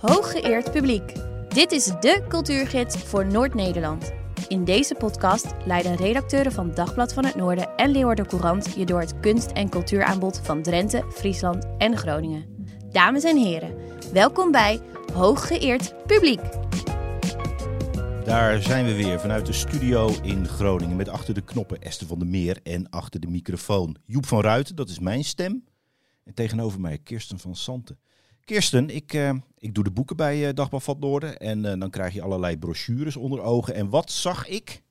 Hooggeëerd publiek. Dit is de cultuurgids voor Noord-Nederland. In deze podcast leiden redacteuren van Dagblad van het Noorden en Leeuwarden Courant je door het kunst- en cultuuraanbod van Drenthe, Friesland en Groningen. Dames en heren, welkom bij Hooggeëerd publiek. Daar zijn we weer vanuit de studio in Groningen met achter de knoppen Esther van der Meer en achter de microfoon Joep van Ruiten, dat is mijn stem. En tegenover mij Kirsten van Santen. Kirsten, ik, eh, ik doe de boeken bij eh, Dagblad van Noorden en eh, dan krijg je allerlei brochures onder ogen. En wat zag ik?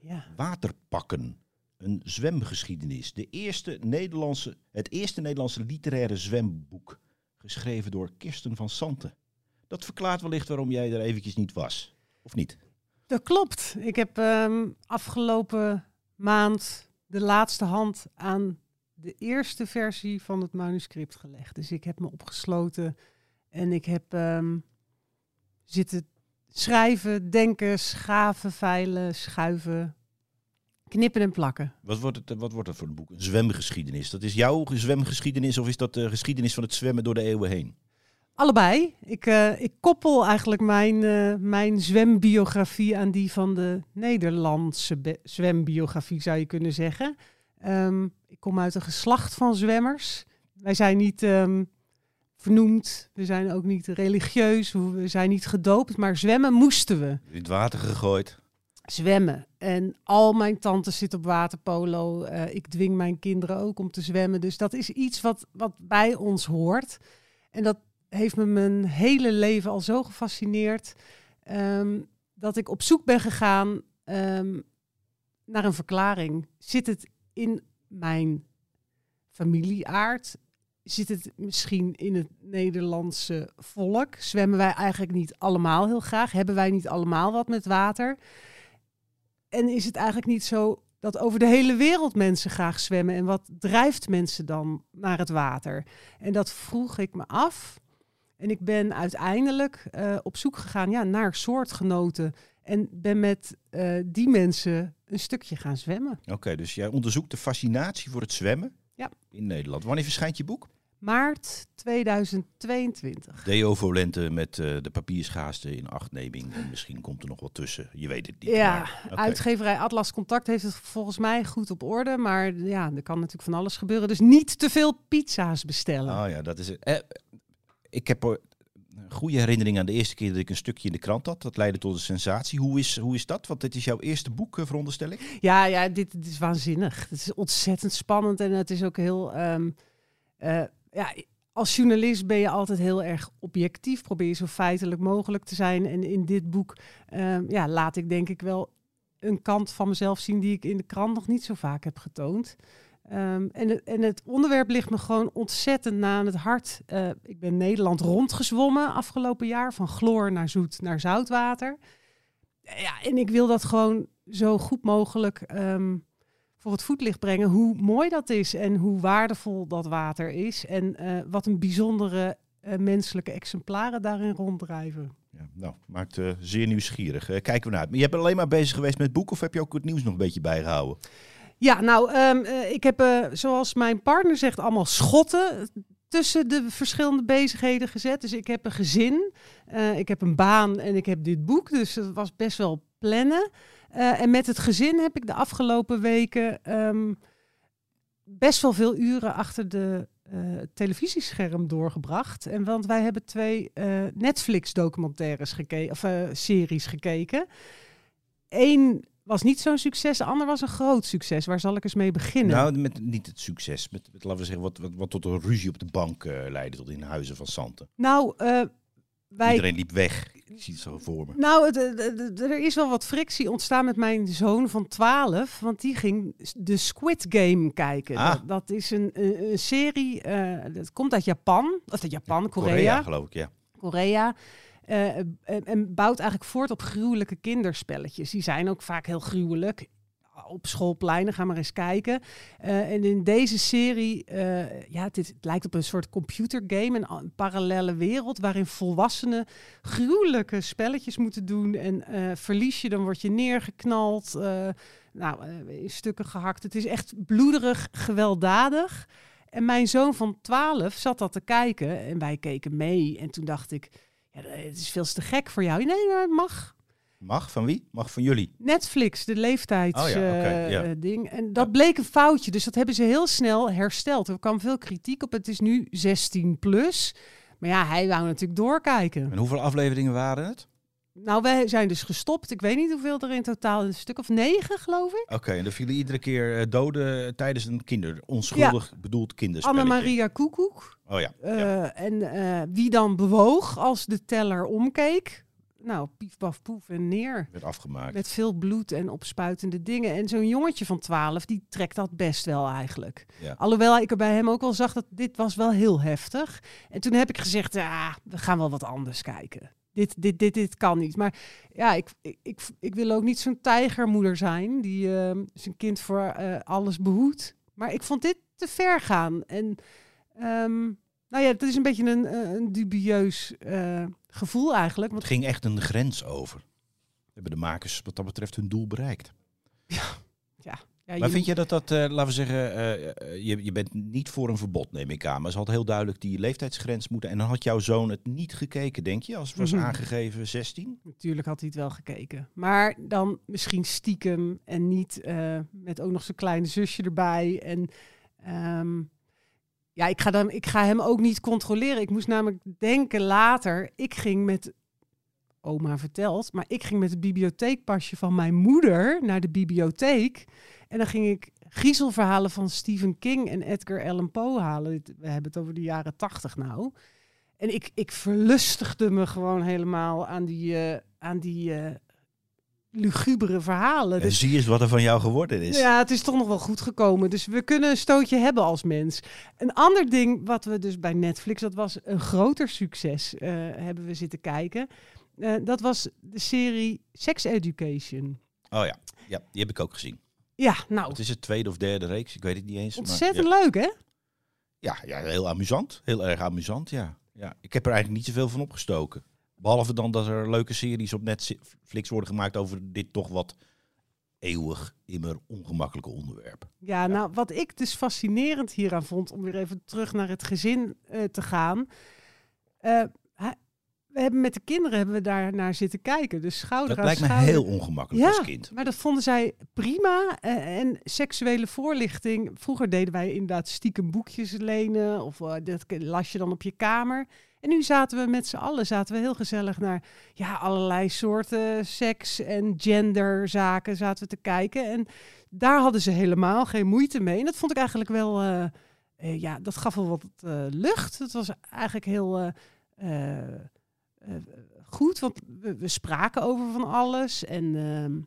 Ja. Waterpakken. Een zwemgeschiedenis. De eerste Nederlandse, het eerste Nederlandse literaire zwemboek. Geschreven door Kirsten van Santen. Dat verklaart wellicht waarom jij er eventjes niet was. Of niet? Dat klopt. Ik heb ehm, afgelopen maand de laatste hand aan de eerste versie van het manuscript gelegd. Dus ik heb me opgesloten en ik heb ehm, zitten schrijven, denken, schaven, veilen, schuiven, knippen en plakken. Wat wordt, het, wat wordt het voor een boek? Een zwemgeschiedenis. Dat is jouw zwemgeschiedenis of is dat de geschiedenis van het zwemmen door de eeuwen heen? Allebei. Ik, eh, ik koppel eigenlijk mijn, eh, mijn zwembiografie aan die van de Nederlandse zwembiografie, zou je kunnen zeggen. Ehm, ik kom uit een geslacht van zwemmers. Wij zijn niet ehm, vernoemd, we zijn ook niet religieus, we zijn niet gedoopt, maar zwemmen moesten we. In het water gegooid. Zwemmen. En al mijn tantes zitten op waterpolo. Eh, ik dwing mijn kinderen ook om te zwemmen. Dus dat is iets wat, wat bij ons hoort. En dat heeft me mijn hele leven al zo gefascineerd. ehm, dat ik op zoek ben gegaan ehm, naar een verklaring. Zit het in mijn familieaard? Zit het misschien in het Nederlandse volk? Zwemmen wij eigenlijk niet allemaal heel graag? Hebben wij niet allemaal wat met water? En is het eigenlijk niet zo dat over de hele wereld mensen graag zwemmen? En wat drijft mensen dan naar het water? En dat vroeg ik me af. En ik ben uiteindelijk eh, op zoek gegaan ja, naar soortgenoten. En ben met eh, die mensen een stukje gaan zwemmen. Oké, dus jij onderzoekt de fascinatie voor het zwemmen Ja. in Nederland. Wanneer verschijnt je boek? Maart 2022. Deo Volente met eh, de papierschaarste in achtneming. En misschien komt er nog wat tussen. Je weet het niet. Ja, uitgeverij Atlas Contact heeft het volgens mij goed op orde. Maar ja, er kan natuurlijk van alles gebeuren. Dus niet te veel pizza's bestellen. Oh ja, dat is het. Eh, ik heb goede herinnering aan de eerste keer dat ik een stukje in de krant had. Dat leidde tot een sensatie. Hoe is, hoe is dat? Want dit is jouw eerste boek, eh, veronderstel ik. Ja, ja dit, dit is waanzinnig. Het is ontzettend spannend en het is ook heel. ehm, eh, ja, als journalist ben je altijd heel erg objectief. Probeer je zo feitelijk mogelijk te zijn. En in dit boek ehm, ja, laat ik denk ik wel een kant van mezelf zien die ik in de krant nog niet zo vaak heb getoond. Ehm, en, het, en het onderwerp ligt me gewoon ontzettend na aan het hart. Eh, ik ben Nederland rondgezwommen afgelopen jaar, van chloor naar zoet naar zoutwater. Ja, en ik wil dat gewoon zo goed mogelijk ehm, voor het voetlicht brengen. Hoe mooi dat is en hoe waardevol dat water is. En eh, wat een bijzondere eh, menselijke exemplaren daarin ronddrijven. Ja, nou, maakt eh, zeer nieuwsgierig. Eh, kijken we naar uit. Je bent alleen maar bezig geweest met het boek of heb je ook het nieuws nog een beetje bijgehouden? Ja, nou, ehm, eh, ik heb, eh, zoals mijn partner zegt, allemaal schotten tussen de verschillende bezigheden gezet. Dus ik heb een gezin, eh, ik heb een baan en ik heb dit boek. Dus dat was best wel plannen. En met het gezin heb ik de afgelopen weken ehm, best wel veel uren achter de televisiescherm doorgebracht. En want wij hebben twee Netflix-documentaires gekeken, of series gekeken. Eén was niet zo'n succes, de ander was een groot succes. Waar zal ik eens mee beginnen? Nou, met niet het succes. Met, met laten we zeggen, wat, wat, wat tot een ruzie op de bank eh, leidde. Tot in huizen van Santen. nou, eh, wij Iedereen liep weg. Ik zie het zo voor me. Nou, het- het- het- er is wel wat frictie ontstaan met mijn zoon van 12. Want die ging de Squid Game kijken. Ah. Dat, dat is een, een, een serie, eh, dat komt uit Japan. Of uit Japan, Korea. Korea, geloof ik, ja. Korea. Eh, en, en bouwt eigenlijk voort op gruwelijke kinderspelletjes. Die zijn ook vaak heel gruwelijk. Op schoolpleinen, ga maar eens kijken. Eh, en in deze serie, eh, ja, is- het lijkt op een soort computergame, een, een parallele wereld waarin volwassenen gruwelijke spelletjes moeten doen. En eh, verlies je, dan word je neergeknald, eh, nou, eh, in stukken gehakt. Het is echt bloederig, gewelddadig. En mijn zoon van 12 zat dat te kijken en wij keken mee. En toen dacht ik, ja, het is veel te gek voor jou. Nee, nee, het mag. Mag van wie? Mag van jullie. Netflix, de leeftijds Oh ja, eh. En dat bleek een foutje. Dus dat hebben ze heel snel hersteld. Er kwam veel kritiek op. Het is nu 16 plus. Maar ja, hij wou natuurlijk doorkijken. En hoeveel afleveringen waren het? Nou, wij zijn dus gestopt. Ik weet niet hoeveel er in totaal. Een stuk of negen, geloof ik. Oké, en er vielen iedere keer eh, doden tijdens een kinder, onschuldig bedoeld kinderspelletje. Anne-Maria Koekoek. Oh ja. Eh, ja. En eh, wie dan bewoog als de teller omkeek. Nou, pief, paf, poef en neer. werd afgemaakt. Met veel bloed en opspuitende dingen. En zo'n jongetje van 12, die trekt dat best wel eigenlijk. Ja. Alhoewel ik er bij hem ook wel zag dat dit was wel heel heftig. En toen heb ik gezegd, ja, we gaan wel wat anders kijken. Dit, dit, dit, dit kan niet. Maar ja, ik, ik, ik, ik wil ook niet zo'n tijgermoeder zijn die eh, zijn kind voor eh, alles behoedt. Maar ik vond dit te ver gaan. En ehm, nou ja, het is een beetje een, eh, een dubieus eh, gevoel eigenlijk. Want Het ging echt een grens over. Hebben de makers wat dat betreft hun doel bereikt. ja, Maar je- vind je dat dat, eh, laten we zeggen, eh, eh, je, je bent niet voor een verbod, neem ik aan. Maar ze had heel duidelijk die leeftijdsgrens moeten. En dan had jouw zoon het niet gekeken, denk je? Als het was Mhm. aangegeven 16? Natuurlijk had hij het wel gekeken. Maar dan misschien stiekem en niet met ook nog zijn kleine zusje erbij. En ehm, ja, ik ga, dan, ik ga hem ook niet controleren. Ik moest namelijk denken later. Ik ging met, oma vertelt, maar ik ging met het bibliotheekpasje van mijn moeder naar de bibliotheek. En dan ging ik griezelverhalen van Stephen King en Edgar Allan Poe halen. We hebben het over de jaren tachtig nou. En ik, ik verlustigde me gewoon helemaal aan die, eh, aan die eh, lugubere verhalen. En Dus zie eens wat er van jou geworden is. ja, het is toch nog wel goed gekomen. Dus we kunnen een stootje hebben als mens. Een ander ding wat we dus bij Netflix, dat was een groter succes, eh, hebben we zitten kijken. Dat was de serie Sex Education. Oh ja. ja, die heb ik ook gezien. Ja, nou, Het is het tweede of derde reeks, ik weet het niet eens. maar ontzettend ja. leuk hè? Ja, ja, heel amusant. Heel erg amusant, ja. ja. Ik heb er eigenlijk niet zoveel van opgestoken. Behalve dan dat er leuke series op Netflix worden gemaakt over dit toch wat eeuwig immer ongemakkelijke onderwerp. Ja, nou, wat ik dus fascinerend hieraan vond, om weer even terug naar het gezin eh, te gaan. Eh, we hebben met de kinderen hebben we daar naar zitten kijken. Dus schouder Dat aan lijkt me schouder. heel ongemakkelijk als kind. Maar dat vonden zij prima. Eh, en seksuele voorlichting. Vroeger deden wij inderdaad stiekem boekjes lenen. Of eh, dat las je dan op je kamer. En nu zaten we met z'n allen zaten we heel gezellig naar ja, allerlei soorten seks en genderzaken zaten we te kijken. En daar hadden ze helemaal geen moeite mee. En dat vond ik eigenlijk wel, eh, ja, dat gaf wel wat lucht. Het was eigenlijk heel eh, goed, want we, we spraken over van alles. En ehm,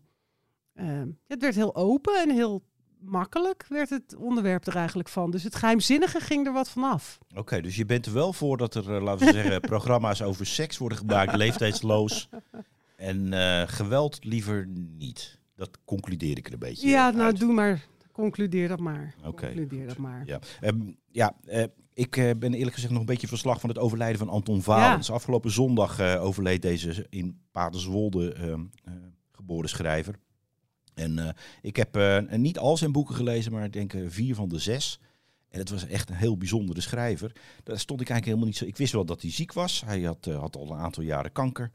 ehm, het werd heel open en heel makkelijk werd het onderwerp er eigenlijk van. Dus het geheimzinnige ging er wat vanaf. Oké, dus je bent er wel voor dat er, eh, laten we zeggen, programma's over seks worden gemaakt, leeftijdsloos. En eh, geweld liever niet. Dat concludeer ik er een beetje Ja, uit. nou doe maar. Concludeer dat maar. Oké, Concludeer dat maar. Ja, Ehm, ja ik eh, ben eerlijk gezegd nog een beetje verslag van het overlijden van Anton Valens. Afgelopen zondag eh, overleed deze in Paterswolde ehm, eh, geboren schrijver. En ik heb niet al zijn boeken gelezen, maar ik denk vier van de zes. En het was echt een heel bijzondere schrijver. Daar stond ik eigenlijk helemaal niet zo. Ik wist wel dat hij ziek was. Hij had, had al een aantal jaren kanker.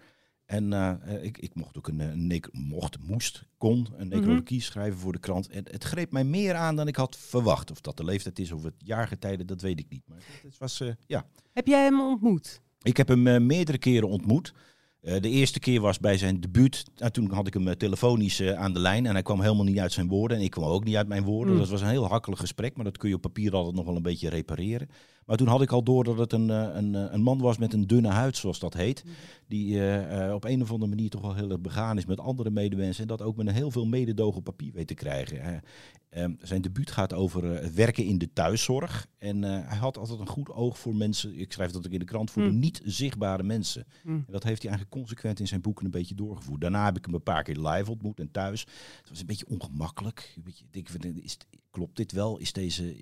En eh, eh, ik, ik mocht ook een, eh, een mocht, moest, kon een necrologie schrijven voor de krant. En het greep mij meer aan dan ik had verwacht. Of dat de leeftijd is of het jaargetijde, dat weet ik niet. Maar het was, ja. Heb jij hem ontmoet? Ik heb hem meerdere keren ontmoet. De eerste keer was bij zijn debuut. Nou, toen had ik hem telefonisch aan de lijn. En hij kwam helemaal niet uit zijn woorden. En ik kwam ook niet uit mijn woorden. Mm. Dat was een heel hakkelig gesprek. Maar dat kun je op papier altijd nog wel een beetje repareren. Maar toen had ik al door dat het een, eh, een, eh, een man was met een dunne huid, zoals dat heet. Die eh, op een of andere manier toch wel heel erg begaan is met andere medemensen. En dat ook met een heel veel mededogen op papier weet te krijgen. Eh, ehm, zijn debuut gaat over werken in de thuiszorg. En hij had altijd een goed oog voor mensen. Ik schrijf dat ook in de krant voor Mm. de niet zichtbare mensen. Mm. En dat heeft hij eigenlijk consequent in zijn boeken een beetje doorgevoerd. Daarna heb ik hem een paar keer live ontmoet en thuis. Het was een beetje ongemakkelijk. Een beetje, ik denk, van, is, klopt dit wel? Is, deze,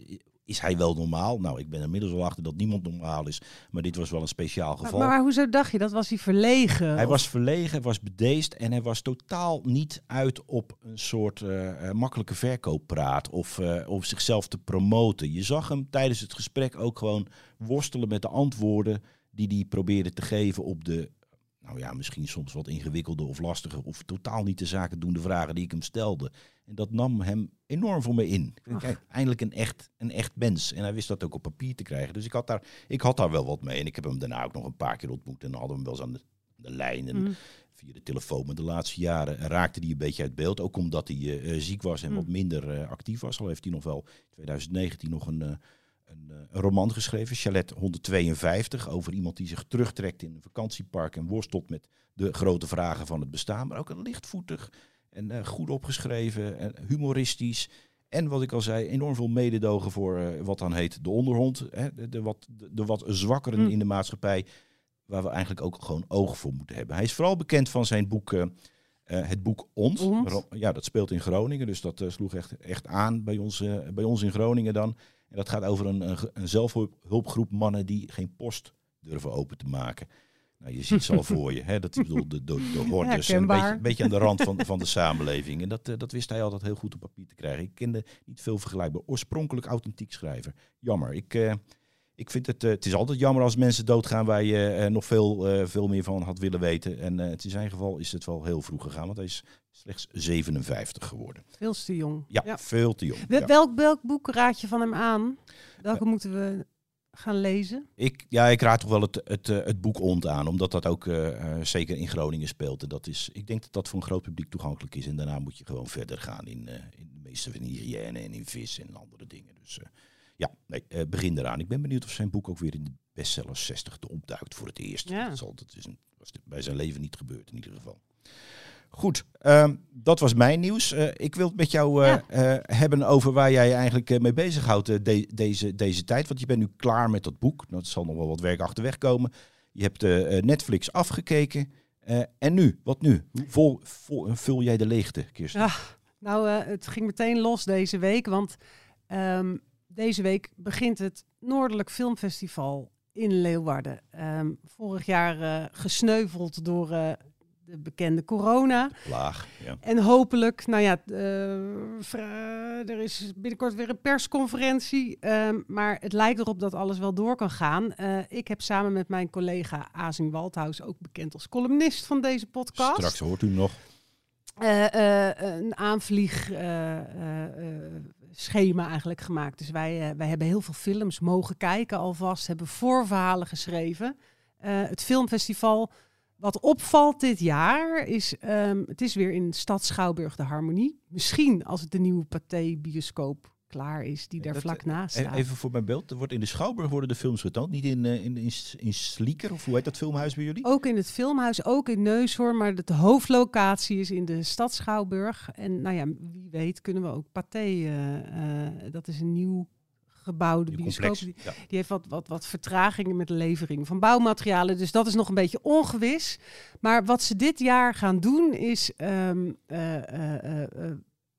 is hij wel normaal? Nou, ik ben inmiddels al achter dat niemand normaal is. Maar dit was wel een speciaal Maar, geval. maar hoezo dacht je dat? Was hij verlegen? Hij Of- was verlegen, hij was bedeesd en hij was totaal niet uit op een soort eh, eh, makkelijke verkooppraat of eh, om zichzelf te promoten. Je zag hem tijdens het gesprek ook gewoon worstelen met de antwoorden die hij probeerde te geven op de, nou ja, misschien soms wat ingewikkelde of lastige of totaal niet de zaken doende vragen die ik hem stelde. En dat nam hem enorm voor me in. Kijk, eindelijk een echt, een echt mens. En hij wist dat ook op papier te krijgen. Dus ik had, daar, ik had daar wel wat mee. En ik heb hem daarna ook nog een paar keer ontmoet. En dan hadden we hem wel eens aan de, de lijn. En Mm. via de telefoon. Maar de laatste jaren raakte hij een beetje uit beeld. Ook omdat hij eh, ziek was en Mm. wat minder eh, actief was. Al heeft hij nog wel in 2019 nog een, eh, een, eh, een roman geschreven. Chalet 152. Over iemand die zich terugtrekt in een vakantiepark. En worstelt met de grote vragen van het bestaan. Maar ook een lichtvoetig en eh, goed opgeschreven. En humoristisch. En wat ik al zei, enorm veel mededogen voor eh, wat dan heet de onderhond. Hè, de, de wat, de, de wat zwakkeren Mm. in de maatschappij. Waar we eigenlijk ook gewoon oog voor moeten hebben. Hij is vooral bekend van zijn boek, het boek. Ro- Ja, dat speelt in Groningen. Dus dat sloeg echt, echt aan bij ons, bij ons in Groningen dan. En dat gaat over een, een, zelfhulpgroep mannen die geen post durven open te maken. Nou, je ziet ze al voor je. Hè? Dat ik bedoel, de, de, de hordes. Een beetje, aan de rand van, van de samenleving. En dat, eh, dat wist hij altijd heel goed op papier te krijgen. Ik kende niet veel vergelijkbaar. Oorspronkelijk authentiek schrijver. Jammer. Ik, eh, ik vind het, eh, het is altijd jammer als mensen doodgaan waar je nog veel, veel meer van had willen weten. En het in zijn geval is het wel heel vroeg gegaan, want hij is slechts 57 geworden. Veel te jong. Ja, veel te jong. Wel- Ja. Welk, welk boek raad je van hem aan? Welke moeten we gaan lezen? Ik, ja, ik raad toch wel het, het, eh, het boek Ont aan, omdat dat ook eh, eh, zeker in Groningen speelt. En dat is, ik denk dat dat voor een groot publiek toegankelijk is. En daarna moet je gewoon verder gaan in, eh, in de meeste van hygiëne en in vis en andere dingen. Dus eh, ja, nee, eh, begin eraan. Ik ben benieuwd of zijn boek ook weer in de bestsellers 60 opduikt voor het eerst. Ja. Dat, is altijd, dat is een, was bij zijn leven niet gebeurd in ieder geval. Goed, ehm, dat was mijn nieuws. Eh, ik wil het met jou eh, eh, hebben over waar jij je eigenlijk mee bezighoudt de, deze, deze tijd. Want je bent nu klaar met dat boek. Er zal nog wel wat werk achterweg komen. Je hebt Netflix afgekeken. En nu? Wat nu? Hoe vol, vol- vul jij de leegte, Kirsten? Ja. Nou, het ging meteen los deze week, want ehm, deze week begint het Noordelijk Filmfestival in Leeuwarden. Ehm, vorig jaar gesneuveld door de bekende corona. Laag. Ja. En hopelijk, nou ja, eh, er is binnenkort weer een persconferentie. ehm, maar het lijkt erop dat alles wel door kan gaan. Eh, ik heb samen met mijn collega Azing Waldhuis, ook bekend als columnist van deze podcast. Straks hoort u nog. eh, een aanvlieg schema eigenlijk gemaakt. Dus wij, wij hebben heel veel films mogen kijken alvast, hebben voorverhalen geschreven. Het filmfestival, wat opvalt dit jaar, is ehm, het is weer in Stad Schouwburg de Harmonie. Misschien als het de nieuwe Pathé bioscoop klaar is, die daar Dat, vlak eh, naast E- staat. Even voor mijn beeld. Er wordt in de Schouwburg worden de films getoond. Niet in, eh, in, in, in Slieker, of hoe heet dat filmhuis bij jullie? Ook in het filmhuis, ook in Neushoorn, maar de hoofdlocatie is in de stad Schouwburg. En nou ja, wie weet kunnen we ook Pathé, eh, dat is een nieuw gebouwde Die bioscoop. Die, Ja. die heeft wat, wat, wat vertragingen met de levering van bouwmaterialen. Dus dat is nog een beetje ongewis. Maar wat ze dit jaar gaan doen is ehm, eh, eh,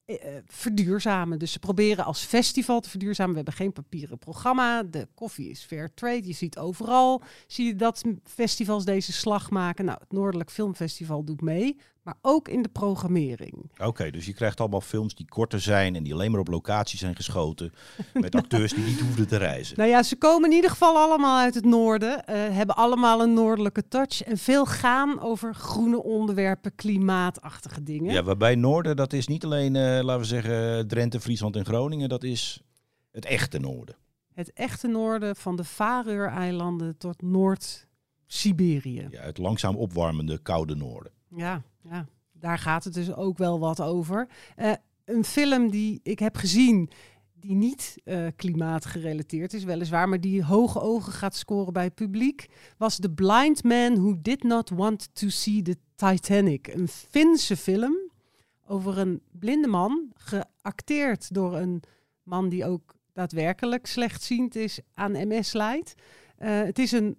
eh, verduurzamen. Dus ze proberen als festival te verduurzamen. We hebben geen papieren programma. De koffie is fair trade. Je ziet overal, zie je dat festivals deze slag maken. Nou, het Noordelijk Filmfestival doet mee. Maar ook in de programmering. Oké, dus je krijgt allemaal films die korter zijn en die alleen maar op locatie zijn geschoten. Met acteurs die niet hoefden te reizen. Nou ja, ze komen in ieder geval allemaal uit het noorden, eh, hebben allemaal een noordelijke touch en veel gaan over groene onderwerpen, klimaatachtige dingen. Ja, waarbij Noorden, dat is niet alleen, eh, laten we zeggen, Drenthe, Friesland en Groningen. Dat is het echte Noorden. Het echte noorden van de Faroe-eilanden tot Noord-Siberië. Ja, het langzaam opwarmende koude Noorden. Ja, ja, daar gaat het dus ook wel wat over. Eh, een film die ik heb gezien, die niet eh, klimaatgerelateerd is, weliswaar, maar die hoge ogen gaat scoren bij het publiek, was The Blind Man Who Did Not Want to See the Titanic. Een Finse film over een blinde man, geacteerd door een man die ook daadwerkelijk slechtziend is, aan MS lijdt. Eh, het is een,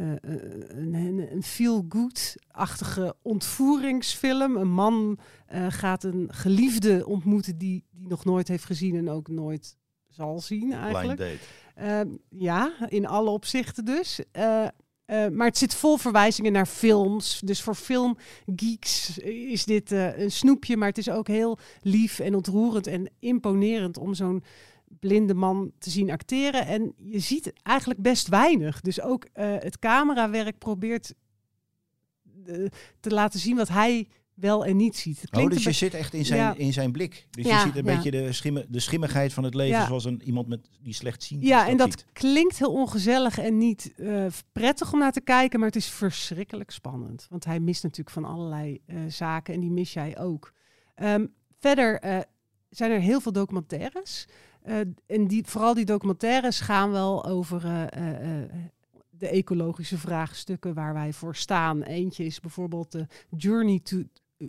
eh, eh, een, een, feel-good-achtige ontvoeringsfilm. Een man eh, gaat een geliefde ontmoeten die, die nog nooit heeft gezien en ook nooit zal zien Blind eigenlijk. date. Ehm, ja, in alle opzichten dus. Maar het zit vol verwijzingen naar films. Dus voor filmgeeks is dit een snoepje. Maar het is ook heel lief en ontroerend en imponerend om zo'n blinde man te zien acteren. En je ziet eigenlijk best weinig. Dus ook eh, het camerawerk probeert eh, te laten zien wat hij wel en niet ziet. Het Oh, dus je zit echt in zijn, Ja. in zijn blik. Dus Ja, je ziet een ja. beetje de, schimme, de schimmigheid van het leven Ja. zoals een, iemand met, die slecht ziet. Ja, en dat ziet. klinkt heel ongezellig en niet eh, prettig om naar te kijken, maar het is verschrikkelijk spannend. Want hij mist natuurlijk van allerlei eh, zaken en die mis jij ook. Ehm, verder eh, zijn er heel veel documentaires. Eh, en die, vooral die documentaires gaan wel over eh, eh, de ecologische vraagstukken waar wij voor staan. Eentje is bijvoorbeeld de Journey to,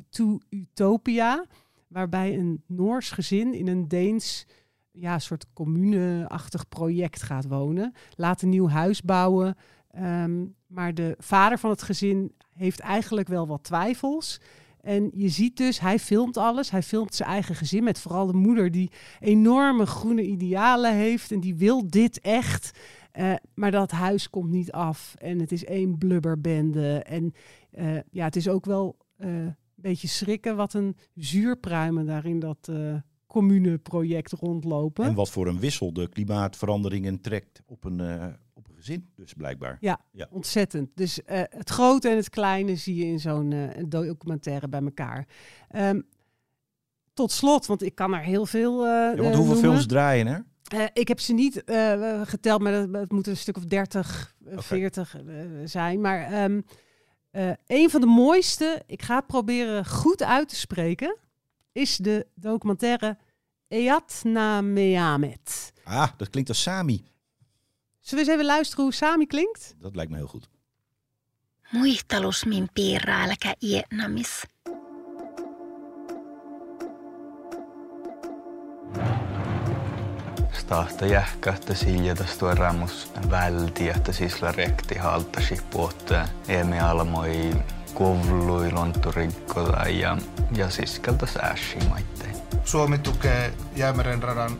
to Utopia, waarbij een Noors gezin in een Deens ja, soort commune-achtig project gaat wonen. Laat een nieuw huis bouwen. Ehm, maar de vader van het gezin heeft eigenlijk wel wat twijfels. En je ziet dus, hij filmt alles. Hij filmt zijn eigen gezin met vooral de moeder die enorme groene idealen heeft. En die wil dit echt. Eh, maar dat huis komt niet af. En het is één blubberbende. En eh, ja, het is ook wel eh, een beetje schrikken wat een zuurpruimen daar in dat communeproject rondlopen. En wat voor een wissel de klimaatveranderingen trekt op een gezin, dus blijkbaar. Ontzettend. Dus eh, het grote en het kleine zie je in zo'n eh, documentaire bij elkaar. Ehm, tot slot, want ik kan er heel veel. eh Ja, want hoeveel films draaien er? Ik heb ze niet geteld, maar het, moeten een stuk of 30, eh, Oké. 40 eh, zijn. Maar ehm, eh, een van de mooiste, ik ga het proberen goed uit te spreken, is de documentaire Eatna Meamet. Ah, dat klinkt als Sami. Zullen we eens even luisteren hoe Sami klinkt? Dat lijkt me heel goed. Muistelus min piirraalkä Vietnamis. Stahta jähkähtäisi hiljata tuo rammus välti, että sisla rekti haltasi puottaa. Emme almoi kovlui lontturikkola ja, ja siskeltä sääshi maitteen. Suomi tukee Jäämeren radan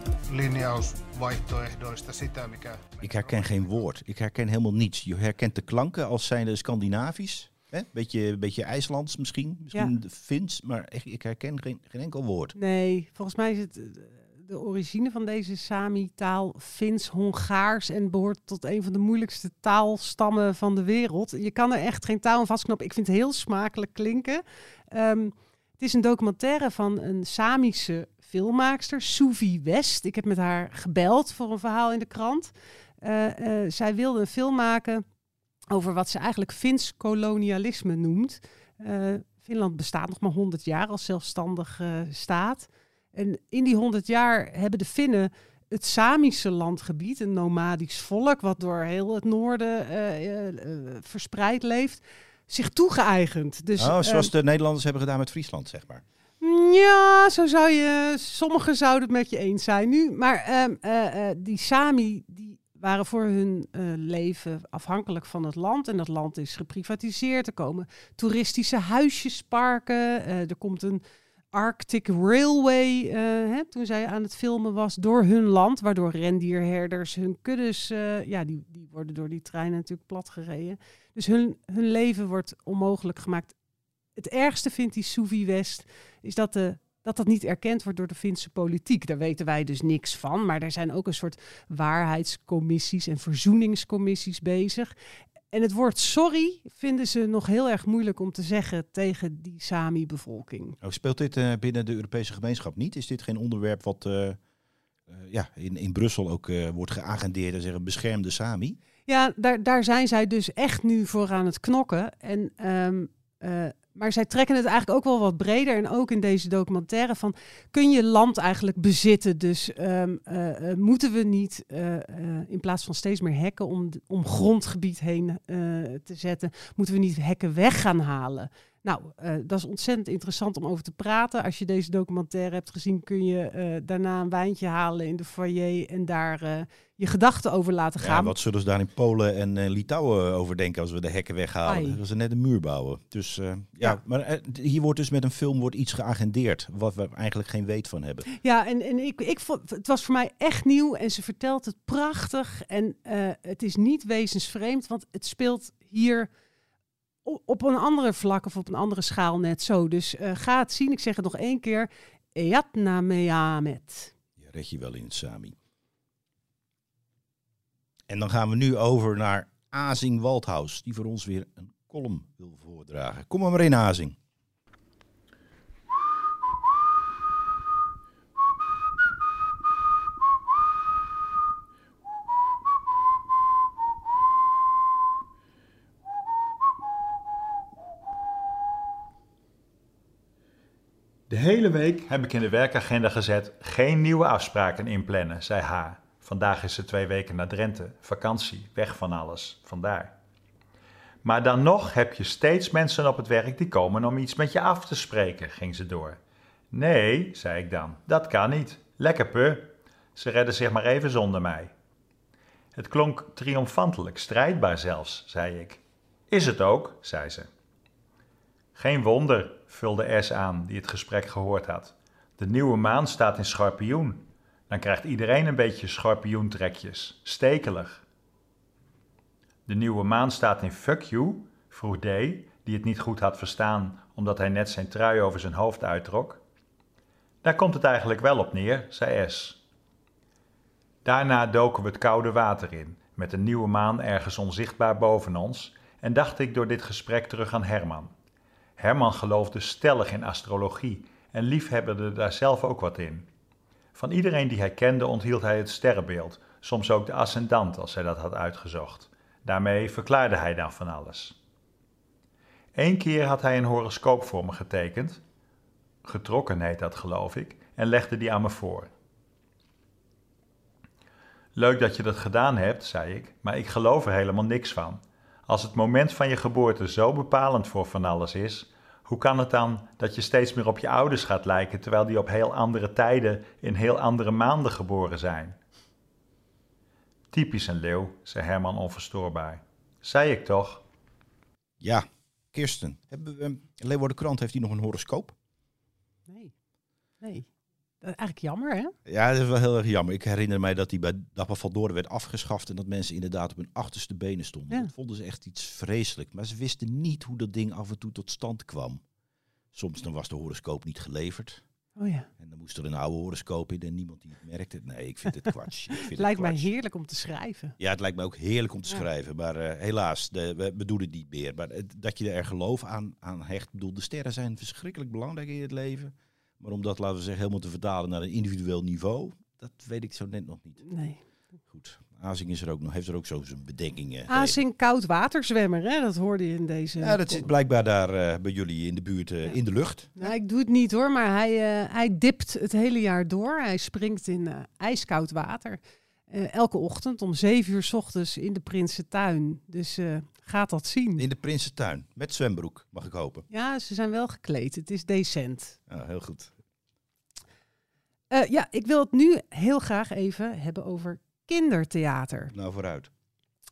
sitä, mikä... Ik herken geen woord. Ik herken helemaal niets. Je herkent de klanken als zijnde Scandinavisch. Hè? Beetje, beetje IJslands misschien. Misschien de Fins. Maar echt, ik herken geen, geen enkel woord. Nee, volgens mij is het eh, de origine van deze Sami-taal Fins-Hongaars en behoort tot een van de moeilijkste taalstammen van de wereld. Je kan er echt geen taal aan vastknopen. Ik vind het heel smakelijk klinken. Ehm, het is een documentaire van een Samische filmmaakster, Suvi West. Ik heb met haar gebeld voor een verhaal in de krant. Eh, eh, zij wilde een film maken over wat ze eigenlijk Fins kolonialisme noemt. Eh, Finland bestaat nog maar 100 jaar als zelfstandig eh, staat. En in die 100 jaar hebben de Finnen het Samische landgebied, een nomadisch volk, wat door heel het noorden verspreid leeft, zich toegeëigend. Dus, oh, zoals de Nederlanders hebben gedaan met Friesland, zeg maar. Ja, zo zou je. Sommigen zouden het met je eens zijn nu. Maar ehm, eh, eh, die Sami die waren voor hun eh, leven afhankelijk van het land. En dat land is geprivatiseerd. Er komen toeristische huisjesparken. er komt een Arctic Railway, hè, toen zij aan het filmen was, door hun land. Waardoor rendierherders hun kuddes, ja, die, die worden door die treinen natuurlijk platgereden. Dus hun, hun leven wordt onmogelijk gemaakt het ergste vindt die Suvi West, is dat, de, dat dat niet erkend wordt door de Finse politiek. Daar weten wij dus niks van. Maar er zijn ook een soort waarheidscommissies en verzoeningscommissies bezig. En het woord sorry vinden ze nog heel erg moeilijk om te zeggen tegen die Sami-bevolking. Oh, speelt dit eh, binnen de Europese gemeenschap niet? Is dit geen onderwerp wat eh, eh, ja, in, in Brussel ook wordt geagendeerd en zeggen beschermde Sami? Ja, daar, daar zijn zij dus echt nu voor aan het knokken. En, ehm, eh, maar zij trekken het eigenlijk ook wel wat breder. En ook in deze documentaire van... kun je land eigenlijk bezitten? Dus ehm, eh, eh, moeten we niet eh, in plaats van steeds meer hekken... om, om grondgebied heen te zetten... moeten we niet hekken weg gaan halen? Nou, eh, dat is ontzettend interessant om over te praten. Als je deze documentaire hebt gezien... kun je eh, daarna een wijntje halen in de foyer... en daar eh, je gedachten over laten gaan. Ja, wat zullen ze daar in Polen en Litouwen over denken als we de hekken weghalen? Ai. Dat ze net een muur bouwen. Dus ja, Ja. maar hier wordt dus met een film wordt iets geagendeerd wat we eigenlijk geen weet van hebben. Ja, en, en ik, ik vond, het was voor mij echt nieuw en ze vertelt het prachtig. En het is niet wezensvreemd, want het speelt hier op een andere vlak of op een andere schaal net zo. Dus eh, ga het zien. Ik zeg het nog één keer. Eyatna Meamet. Je red je wel in het Sami. En dan gaan we nu over naar Azing Waldhaus, die voor ons weer een column wil voordragen. Kom maar maar in, Azing. De hele week heb ik in de werkagenda gezet geen nieuwe afspraken inplannen, zei H. Vandaag is ze twee weken naar Drenthe, vakantie, weg van alles, vandaar. Maar dan nog heb je steeds mensen op het werk die komen om iets met je af te spreken, ging ze door. Nee, zei ik dan, dat kan niet. Lekker pu. Ze redden zich maar even zonder mij. Het klonk triomfantelijk, strijdbaar zelfs, zei ik. Is het ook, zei ze. Geen wonder, vulde S aan, die het gesprek gehoord had. De nieuwe maan staat in schorpioen. Dan krijgt iedereen een beetje schorpioentrekjes. Stekelig. De nieuwe maan staat in fuck you, vroeg D, die het niet goed had verstaan omdat hij net zijn trui over zijn hoofd uittrok. Daar komt het eigenlijk wel op neer, zei S. Daarna doken we het koude water in, met een nieuwe maan ergens onzichtbaar boven ons, en dacht ik door dit gesprek terug aan Herman. Herman geloofde stellig in astrologie en liefhebberde daar zelf ook wat in. Van iedereen die hij kende onthield hij het sterrenbeeld, soms ook de ascendant als hij dat had uitgezocht. Daarmee verklaarde hij dan van alles. Eén keer had hij een horoscoop voor me getekend, getrokken heet dat geloof ik, en legde die aan me voor. Leuk dat je dat gedaan hebt, zei ik, maar ik geloof er helemaal niks van. Als het moment van je geboorte zo bepalend voor van alles is, hoe kan het dan dat je steeds meer op je ouders gaat lijken terwijl die op heel andere tijden in heel andere maanden geboren zijn? Typisch een leeuw, zei Herman onverstoorbaar. Zei ik toch? Ja, Kirsten. Hebben we, Leeuwarden Krant, heeft hij nog een horoscoop? Nee, nee. Dat is eigenlijk jammer, hè? Ja, dat is wel heel erg jammer. Ik herinner mij dat hij bij Dapper Valdoren werd afgeschaft en dat mensen inderdaad op hun achterste benen stonden. Ja. Dat vonden ze echt iets vreselijk. Maar ze wisten niet hoe dat ding af en toe tot stand kwam. Soms dan was de horoscoop niet geleverd. Oh ja. En dan moest er een oude horoscoop in en niemand die het merkte. Nee, ik vind het kwats. Het lijkt mij heerlijk om te schrijven. Ja, het lijkt me ook heerlijk om te Ja. schrijven. Maar eh, helaas, de, we, doen het niet meer. Maar het- dat je er geloof aan, aan hecht. Ik bedoel, de sterren zijn verschrikkelijk belangrijk in het leven. Maar om dat, laten we zeggen, helemaal te vertalen naar een individueel niveau, dat weet ik zo net nog niet. Nee. Goed. Azing is er ook nog, heeft er ook zo zijn bedenkingen. Azing koud waterzwemmer, hè? Dat hoorde je in deze... Ja, dat zit blijkbaar daar eh, bij jullie in de buurt eh, in de lucht. Nou, ik doe het niet hoor, maar hij, eh, hij dipt het hele jaar door. Hij springt in ijskoud water. Elke ochtend om zeven uur 's ochtends in de Prinsentuin. Dus gaat dat zien. In de Prinsentuin. Met zwembroek, mag ik hopen. Ja, ze zijn wel gekleed. Het is decent. Ja, heel goed. Eh, ja, ik wil het nu heel graag even hebben over kindertheater. Nou, vooruit.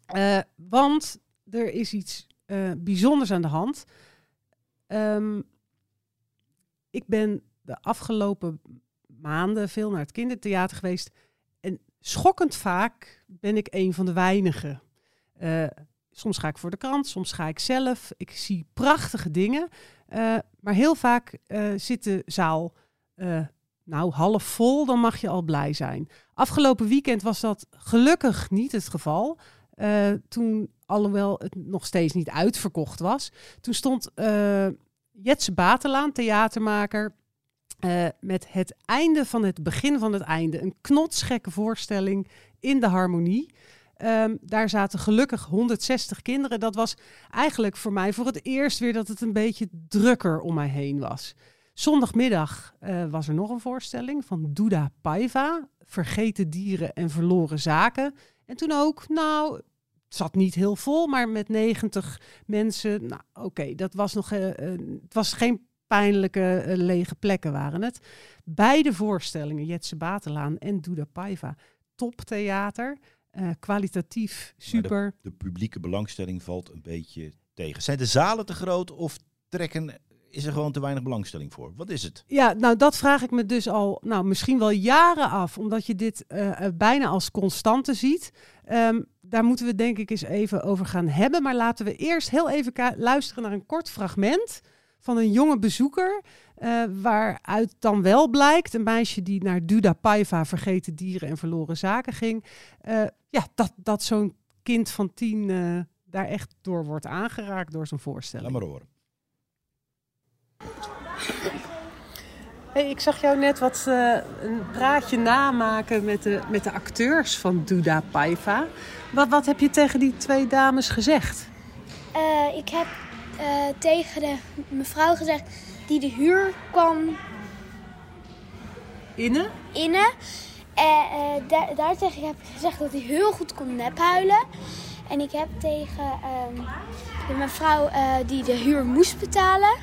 Eh, want er is iets eh, bijzonders aan de hand. Ehm, ik ben de afgelopen maanden veel naar het kindertheater geweest. En schokkend vaak ben ik een van de weinigen. Soms ga ik voor de krant, soms ga ik zelf. Ik zie prachtige dingen. Eh, maar heel vaak eh, zit de zaal eh, nou half vol, dan mag je al blij zijn. Afgelopen weekend was dat gelukkig niet het geval. Toen, alhoewel het nog steeds niet uitverkocht was, toen stond Jetse Batelaan, theatermaker, met het einde van het begin van het einde. Een knotsgekke voorstelling in de harmonie. Ehm, daar zaten gelukkig 160 kinderen. Dat was eigenlijk voor mij voor het eerst weer dat het een beetje drukker om mij heen was. Zondagmiddag eh, was er nog een voorstelling van Duda Paiva. Vergeten dieren en verloren zaken. En toen ook, nou, het zat niet heel vol, maar met 90 mensen. Nou, oké, dat was nog. eh, eh, het was geen pijnlijke lege plekken waren het. Beide voorstellingen, Jetse Batelaan en Duda Paiva, toptheater. Eh, kwalitatief super. De publieke belangstelling valt een beetje tegen. Zijn de zalen te groot of trekken, is er gewoon te weinig belangstelling voor? Wat is het? Ja, nou dat vraag ik me dus al, nou misschien wel jaren af, omdat je dit eh, eh, bijna als constante ziet. Ehm, daar moeten we denk ik eens even over gaan hebben. Maar laten we eerst heel even luisteren naar een kort fragment van een jonge bezoeker. eh, waaruit dan wel blijkt, een meisje die naar Duda Paiva, Vergeten Dieren en Verloren Zaken ging. eh, ja, dat, dat zo'n kind van tien eh, daar echt door wordt aangeraakt door zijn voorstelling. Laat maar horen. Hey, ik zag jou net wat eh, een praatje namaken met de, met de acteurs van Duda Paiva. Wat, wat heb je tegen die twee dames gezegd? Eh, ik heb eh, tegen de mevrouw gezegd die de huur kwam Innen? innen. En eh, daar, daar tegen heb ik gezegd dat hij heel goed kon nephuilen. En ik heb tegen ehm, de mevrouw eh, die de huur moest betalen,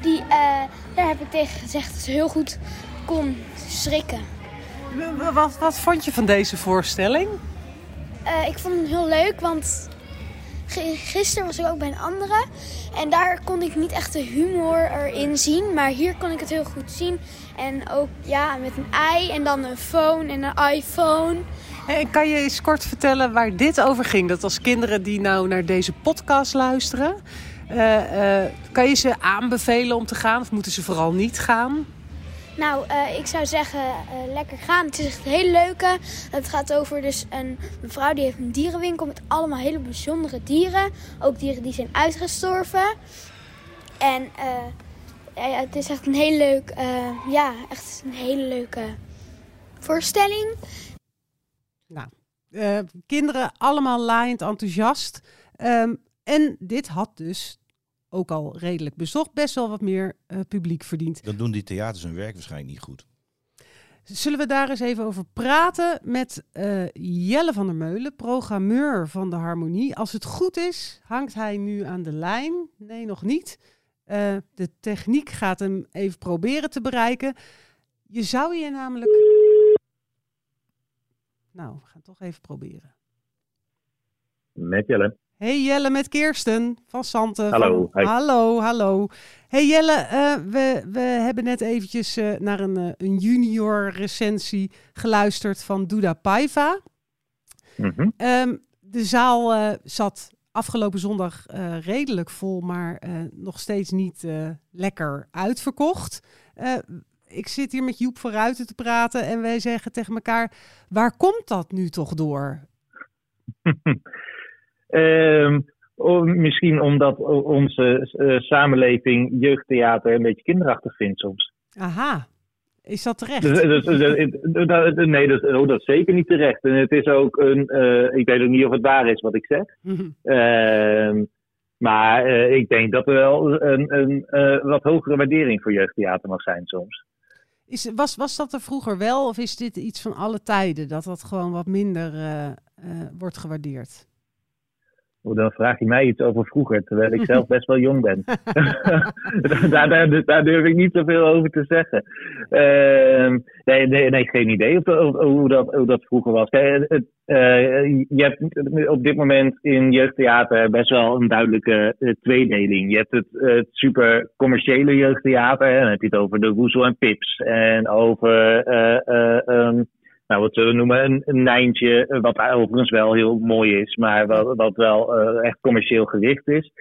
die, eh, daar heb ik tegen gezegd dat ze heel goed kon schrikken. Wat, wat vond je van deze voorstelling? Eh, ik vond het heel leuk, want gisteren was ik ook bij een andere. En daar kon ik niet echt de humor erin zien. Maar hier kon ik het heel goed zien. En ook ja, met een ei en dan een phone en een iPhone. Hey, kan je eens kort vertellen waar dit over ging? Dat als kinderen die nou naar deze podcast luisteren, eh, eh, kan je ze aanbevelen om te gaan of moeten ze vooral niet gaan? Nou, eh, ik zou zeggen, eh, lekker gaan. Het is echt een hele leuke. Het gaat over dus een mevrouw die heeft een dierenwinkel met allemaal hele bijzondere dieren. Ook dieren die zijn uitgestorven. En eh, ja, het is echt een hele leuk, ja, echt een hele leuke voorstelling. Nou, kinderen allemaal laaiend enthousiast. Ehm, en dit had dus ook al redelijk bezocht, best wel wat meer eh, publiek verdiend. Dan doen die theaters hun werk waarschijnlijk niet goed. Zullen we daar eens even over praten met eh, Jelle van der Meulen, programmeur van de Harmonie. Als het goed is, hangt hij nu aan de lijn. Nee, nog niet. Eh, de techniek gaat hem even proberen te bereiken. Je zou je namelijk. Nou, we gaan toch even proberen. Met Jelle. Hey Jelle met Kirsten van Santen. Hallo, Van-. Hallo, hallo. Hey Jelle, eh, we, we hebben net eventjes eh, naar een, eh, een junior recensie geluisterd van Duda Paiva. Mhm. Ehm, de zaal zat afgelopen zondag redelijk vol, maar nog steeds niet lekker uitverkocht. Ik zit hier met Joep van Ruiten te praten en wij zeggen tegen elkaar, waar komt dat nu toch door? Ehm, misschien omdat onze eh, samenleving jeugdtheater een beetje kinderachtig vindt soms. Aha, is dat terecht? Dus, dus, dus, dus, nee, dat, oh, dat is zeker niet terecht. En het is ook een. eh, ik weet ook niet of het waar is wat ik zeg. Mhm. Ehm, maar eh, ik denk dat er wel een, een wat hogere waardering voor jeugdtheater mag zijn soms. Is, was, was dat er vroeger wel of is dit iets van alle tijden? Dat dat gewoon wat minder wordt gewaardeerd? Dan vraag je mij iets over vroeger, terwijl ik zelf best wel jong ben. daar, daar, daar durf ik niet zoveel over te zeggen. Ehm, nee, nee, nee, geen idee of, of- hoe, dat, hoe dat vroeger was. Kijk, het, eh, je hebt op dit moment in jeugdtheater best wel een duidelijke eh, tweedeling. Je hebt het, het super commerciële jeugdtheater. Hè, dan heb je het over de Woezel en Pips. En over eh, nou, wat we noemen, een, een Nijntje, eh, wat overigens wel heel mooi is, maar wat, wat wel eh, echt commercieel gericht is.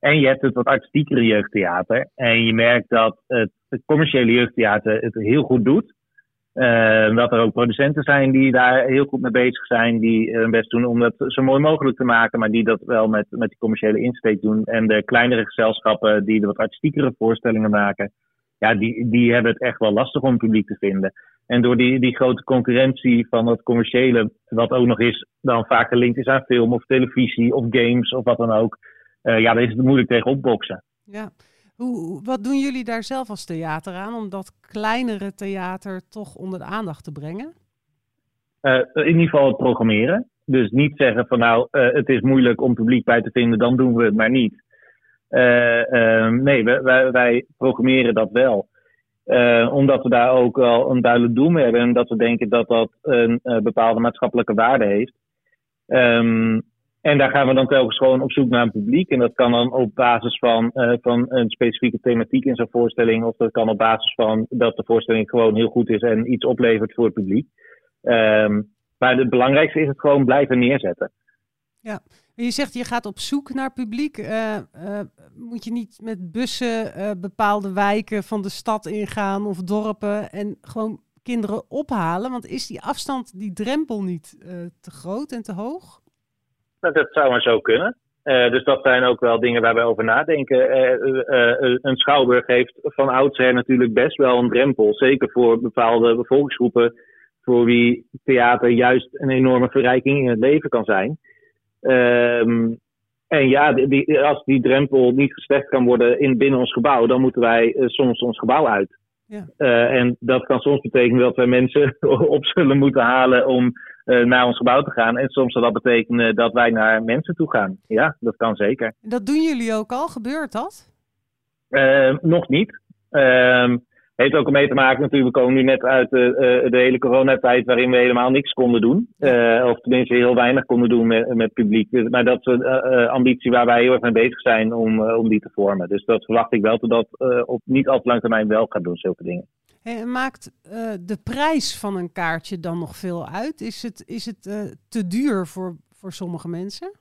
En je hebt het wat artistiekere jeugdtheater. En je merkt dat het, het commerciële jeugdtheater het heel goed doet. Eh, dat er ook producenten zijn die daar heel goed mee bezig zijn, die hun best doen om dat zo mooi mogelijk te maken, maar die dat wel met, met die commerciële insteek doen. En de kleinere gezelschappen die de wat artistiekere voorstellingen maken, ja, die, die hebben het echt wel lastig om publiek te vinden. En door die, die grote concurrentie van dat commerciële, wat ook nog eens dan vaak gelinkt is aan film of televisie of games of wat dan ook, uh, ja, dan is het moeilijk tegen opboksen. Ja. Hoe, wat doen jullie daar zelf als theater aan om dat kleinere theater toch onder de aandacht te brengen? Uh, in ieder geval het programmeren. Dus niet zeggen van nou, uh, het is moeilijk om publiek bij te vinden, dan doen we het maar niet. Uh, nee, wij, wij, programmeren dat wel. Omdat we daar ook wel een duidelijk doel mee hebben en dat we denken dat dat een bepaalde maatschappelijke waarde heeft. Um, en daar gaan we dan telkens gewoon op zoek naar een publiek. En dat kan dan op basis van, uh, van een specifieke thematiek in zo'n voorstelling. Of dat kan op basis van dat de voorstelling gewoon heel goed is en iets oplevert voor het publiek. Um, maar het belangrijkste is het gewoon blijven neerzetten. Ja, je zegt je gaat op zoek naar publiek. Uh, uh, moet je niet met bussen bepaalde wijken van de stad ingaan of dorpen en gewoon kinderen ophalen? Want is die afstand, die drempel niet te groot en te hoog? Nou, dat zou maar zo kunnen. Dus dat zijn ook wel dingen waar we over nadenken. Een schouwburg heeft van oudsher natuurlijk best wel een drempel. Zeker voor bepaalde bevolkingsgroepen. Voor wie theater juist een enorme verrijking in het leven kan zijn. Um, en ja, die, als die drempel niet geslecht kan worden in, binnen ons gebouw, dan moeten wij soms ons gebouw uit. Ja. en dat kan soms betekenen dat wij mensen op zullen moeten halen om uh, naar ons gebouw te gaan. En soms zal dat betekenen dat wij naar mensen toe gaan. Ja, dat kan zeker. Dat doen jullie ook al? Gebeurt dat? Uh, nog niet. Heeft ook mee te maken natuurlijk, we komen nu net uit de, uh, de hele coronatijd waarin we helemaal niks konden doen. Uh, of tenminste heel weinig konden doen met, met publiek. Dus, maar dat is een uh, ambitie waar wij heel erg mee bezig zijn om, om die te vormen. Dus dat verwacht ik wel dat dat op niet al te lang termijn wel gaat doen, zulke dingen. Hey, maakt de prijs van een kaartje dan nog veel uit? Is het, is het te duur voor, voor sommige mensen?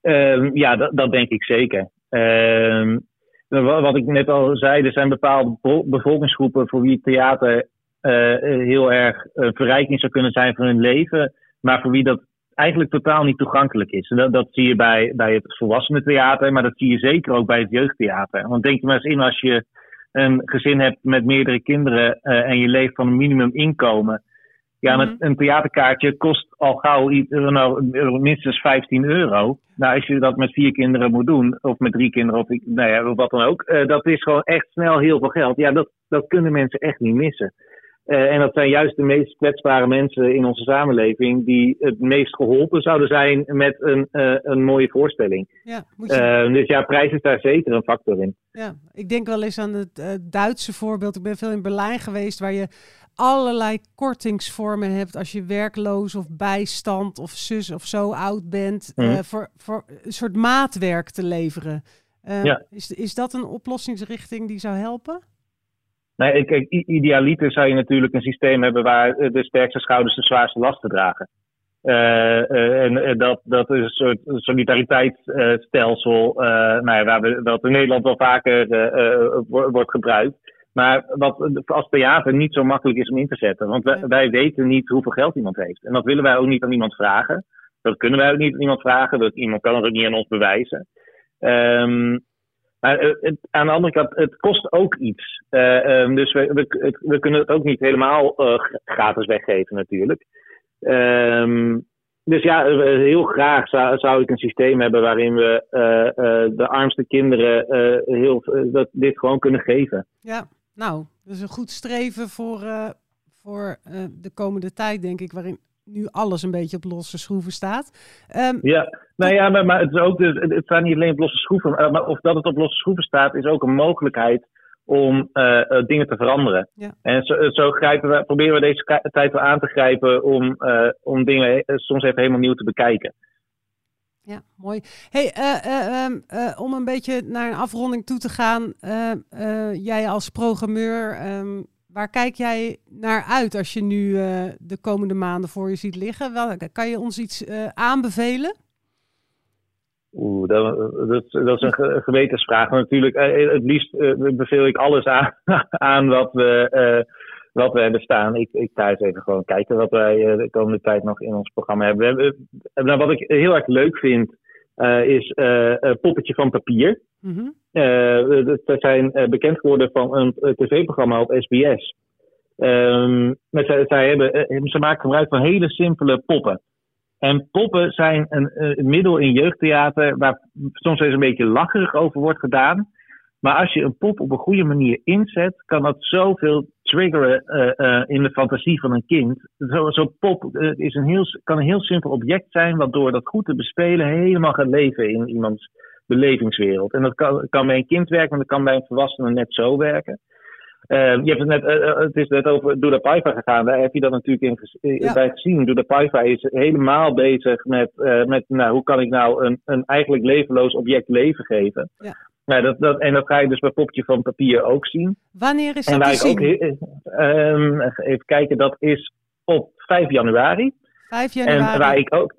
Ehm, ja, dat, dat denk ik zeker. Ehm, wat ik net al zei, er zijn bepaalde bevolkingsgroepen voor wie theater uh, heel erg uh, verrijking zou kunnen zijn van hun leven, maar voor wie dat eigenlijk totaal niet toegankelijk is. Dat, zie je bij, bij het volwassenentheater, maar dat zie je zeker ook bij het jeugdtheater. Want denk je maar eens in als je een gezin hebt met meerdere kinderen en je leeft van een minimuminkomen. Ja, mm een theaterkaartje kost al gauw iets, nou, minstens 15 euro. Nou, als je dat met vier kinderen moet doen, of met drie kinderen, of nou ja, wat dan ook, uh, dat is gewoon echt snel heel veel geld. Ja, dat, dat kunnen mensen echt niet missen. Uh, en dat zijn juist de meest kwetsbare mensen in onze samenleving die het meest geholpen zouden zijn met een, uh, een mooie voorstelling. Ja, moet je... dus ja, prijs is daar zeker een factor in. Ja, ik denk wel eens aan het Duitse voorbeeld. Ik ben veel in Berlijn geweest, waar je allerlei kortingsvormen hebt als je werkloos of bijstand of zus of zo oud bent, mm. voor, voor een soort maatwerk te leveren. Uh, ja. is, is dat een oplossingsrichting die zou helpen? Nee, kijk, idealiter zou je natuurlijk een systeem hebben waar de sterkste schouders de zwaarste lasten dragen. Uh, en dat, dat is een soort solidariteitsstelsel, nou ja, waar we, dat in Nederland wel vaker wordt gebruikt. Maar wat als theater niet zo makkelijk is om in te zetten. Want wij, wij, weten niet hoeveel geld iemand heeft. En dat willen wij ook niet aan iemand vragen. Dat kunnen wij ook niet aan iemand vragen. Dat, iemand kan het ook niet aan ons bewijzen. Um, maar het, aan de andere kant, het kost ook iets. Uh, um, dus we, we, we, kunnen het ook niet helemaal uh, gratis weggeven natuurlijk. Um, dus ja, heel graag zou, zou, ik een systeem hebben waarin we uh, de armste kinderen heel, dat, dit gewoon kunnen geven. Ja, nou, dat is een goed streven voor, uh, voor uh, de komende tijd, denk ik, waarin nu alles een beetje op losse schroeven staat. Um, ja, nou ja, maar, maar het, is ook het staat niet alleen op losse schroeven, maar of dat het op losse schroeven staat, is ook een mogelijkheid om uh, dingen te veranderen. Ja. En zo, zo grijpen we, proberen we deze tijd wel aan te grijpen om, om dingen soms even helemaal nieuw te bekijken. Ja, mooi. Hey, uh, uh, um, uh, om een beetje naar een afronding toe te gaan. jij als programmeur, um, waar kijk jij naar uit als je nu eh, de komende maanden voor je ziet liggen? Wel, kan je ons iets eh, aanbevelen? Oeh, dat, dat, is een ge- gewetensvraag. Maar natuurlijk, eh, het liefst eh, beveel ik alles aan, aan wat, we, eh, wat we hebben staan. Ik, ik ga eens even gewoon kijken wat wij eh, de komende tijd nog in ons programma hebben. We hebben eh, nou, wat ik heel erg leuk vind, eh, is eh, Poppetje van Papier. Eh, dat dat zijn bekend geworden van een tv-programma op SBS. Ehm, maar zij, zij hebben, ze maken gebruik van hele simpele poppen. En poppen zijn een middel in jeugdtheater waar soms eens een beetje lacherig over wordt gedaan. Maar als je een pop op een goede manier inzet, kan dat zoveel triggeren eh, eh, in de fantasie van een kind. Zo'n zo pop eh, is een heel, kan een heel simpel object zijn, wat door dat goed te bespelen helemaal gaat leven in iemands belevingswereld. En dat kan, kan bij een kind werken, maar dat kan bij een volwassene net zo werken. Je hebt het net, het is net over Doeda Paiva gegaan. Daar heb je dat natuurlijk in Ja. bij gezien. Doeda Paiva is helemaal bezig met, met nou, hoe kan ik nou een, een eigenlijk levenloos object leven geven. Ja. Nou, dat, dat, en dat ga je dus bij Popje van Papier ook zien. Wanneer is En dat waar te ik ook zien? he- ehm, even kijken, dat is op 5 januari. 5 En januari. waar ik ook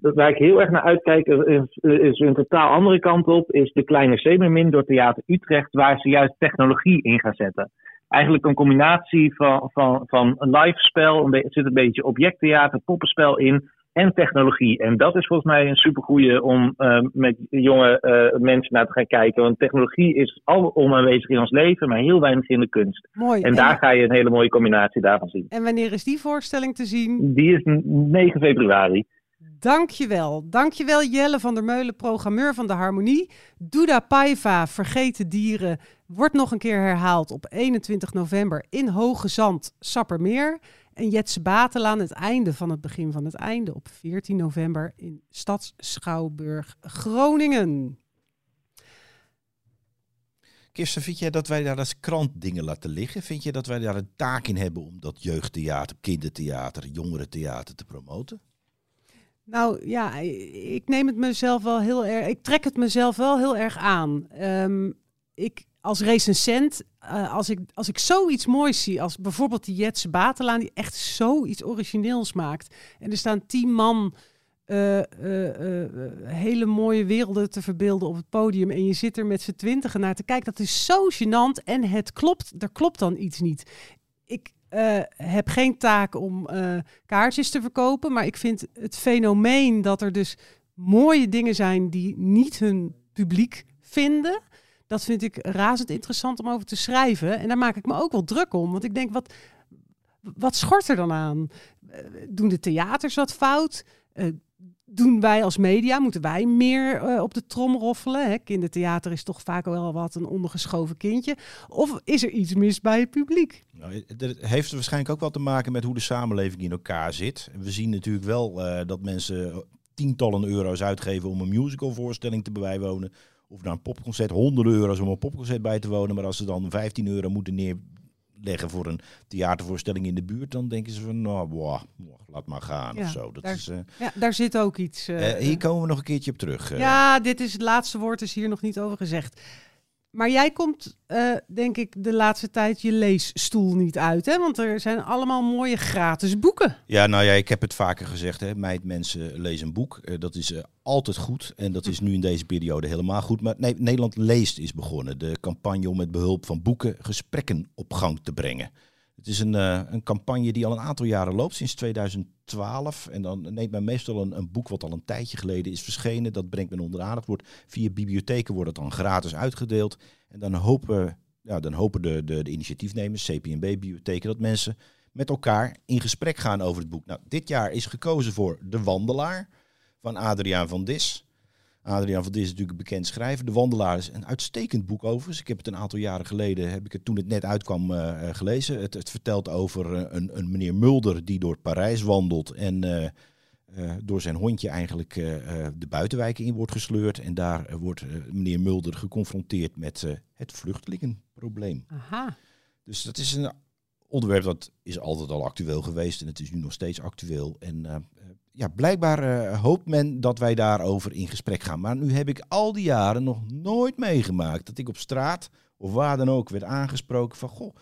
waar ik heel erg naar uitkijk, is, is een totaal andere kant op, is de kleine Zemermin door Theater Utrecht, waar ze juist technologie in gaan zetten. Eigenlijk een combinatie van, van, van een live spel, er zit een beetje objecttheater, poppenspel in en technologie. En dat is volgens mij een supergoeie om eh, met jonge eh, mensen naar te gaan kijken. Want technologie is al onaanwezig in ons leven, maar heel weinig in de kunst. Mooi. En daar ga je een hele mooie combinatie daarvan zien. En wanneer is die voorstelling te zien? Die is 9 februari. Dankjewel. Dankjewel Jelle van der Meulen, programmeur van de Harmonie. Duda Paiva, Vergeten Dieren, wordt nog een keer herhaald op 21 november in Hoge Zand, Sappermeer. En Jetse Batelaan, het einde van het begin van het einde, op 14 november in Stadsschouwburg, Groningen. Kirsten, vind jij dat wij daar als krant dingen laten liggen? Vind je dat wij daar een taak in hebben om dat jeugdtheater, kindertheater, jongerentheater te promoten? Nou ja, ik neem het mezelf wel heel erg. Ik trek het mezelf wel heel erg aan. Ehm, ik als recensent, eh, als, ik, als ik zoiets moois zie, als bijvoorbeeld die Jetse Batelaan, die echt zoiets origineels maakt. En er staan tien man eh, eh, hele mooie werelden te verbeelden op het podium. En je zit er met z'n twintigen naar te kijken. Dat is zo gênant. En het klopt, er klopt dan iets niet. Ik heb geen taak om kaartjes te verkopen. Maar ik vind het fenomeen dat er dus mooie dingen zijn die niet hun publiek vinden. Dat vind ik razend interessant om over te schrijven. En daar maak ik me ook wel druk om. Want ik denk, wat, wat schort er dan aan? Eh, doen de theaters wat fout? Eh, doen wij als media, moeten wij meer eh, op de trom roffelen? Hè? Kindertheater is toch vaak wel wat een ondergeschoven kindje. Of is er iets mis bij het publiek? Nou, dat heeft waarschijnlijk ook wel te maken met hoe de samenleving in elkaar zit. We zien natuurlijk wel dat mensen tientallen euro's uitgeven om een musicalvoorstelling te bijwonen. Of naar een popconcert, honderden euro's om een popconcert bij te wonen. Maar als ze dan 15 euro moeten neerleggen voor een theatervoorstelling in de buurt, dan denken ze van, nou, boah, laat maar gaan of zo. Dat daar, is, eh, ja, daar zit ook iets. eh, eh, hier komen we nog een keertje op terug. Ja, dit is het laatste woord, is hier nog niet over gezegd. Maar jij komt, eh, denk ik, de laatste tijd je leesstoel niet uit, hè? Want er zijn allemaal mooie gratis boeken. Ja, nou ja, ik heb het vaker gezegd. Hè. Meid, mensen, lees een boek. Eh, dat is eh, altijd goed. En dat is nu in deze periode helemaal goed. Maar Nederland leest is begonnen. De campagne om met behulp van boeken gesprekken op gang te brengen. Het is een, eh, een campagne die al een aantal jaren loopt, sinds 2012. En dan neemt men meestal een, een boek wat al een tijdje geleden is verschenen. Dat brengt men onder de aandacht. Wordt, via bibliotheken wordt het dan gratis uitgedeeld. En dan hopen, ja, dan hopen de, de, de initiatiefnemers, CPNB-bibliotheken, dat mensen met elkaar in gesprek gaan over het boek. Nou, dit jaar is gekozen voor De Wandelaar van Adriaan van Dis. Adriaan van Dis is natuurlijk een bekend schrijver. De Wandelaar is een uitstekend boek overigens. Ik heb het een aantal jaren geleden, heb ik het toen het net uitkwam, eh, eh, gelezen. Het, het vertelt over eh, een, een meneer Mulder die door Parijs wandelt en door zijn hondje eigenlijk de buitenwijken in wordt gesleurd. En daar wordt meneer Mulder geconfronteerd met het vluchtelingenprobleem. Aha. Dus dat is een onderwerp dat is altijd al actueel geweest en het is nu nog steeds actueel. En ja, blijkbaar eh, hoopt men dat wij daarover in gesprek gaan. Maar nu heb ik al die jaren nog nooit meegemaakt dat ik op straat of waar dan ook werd aangesproken van goh,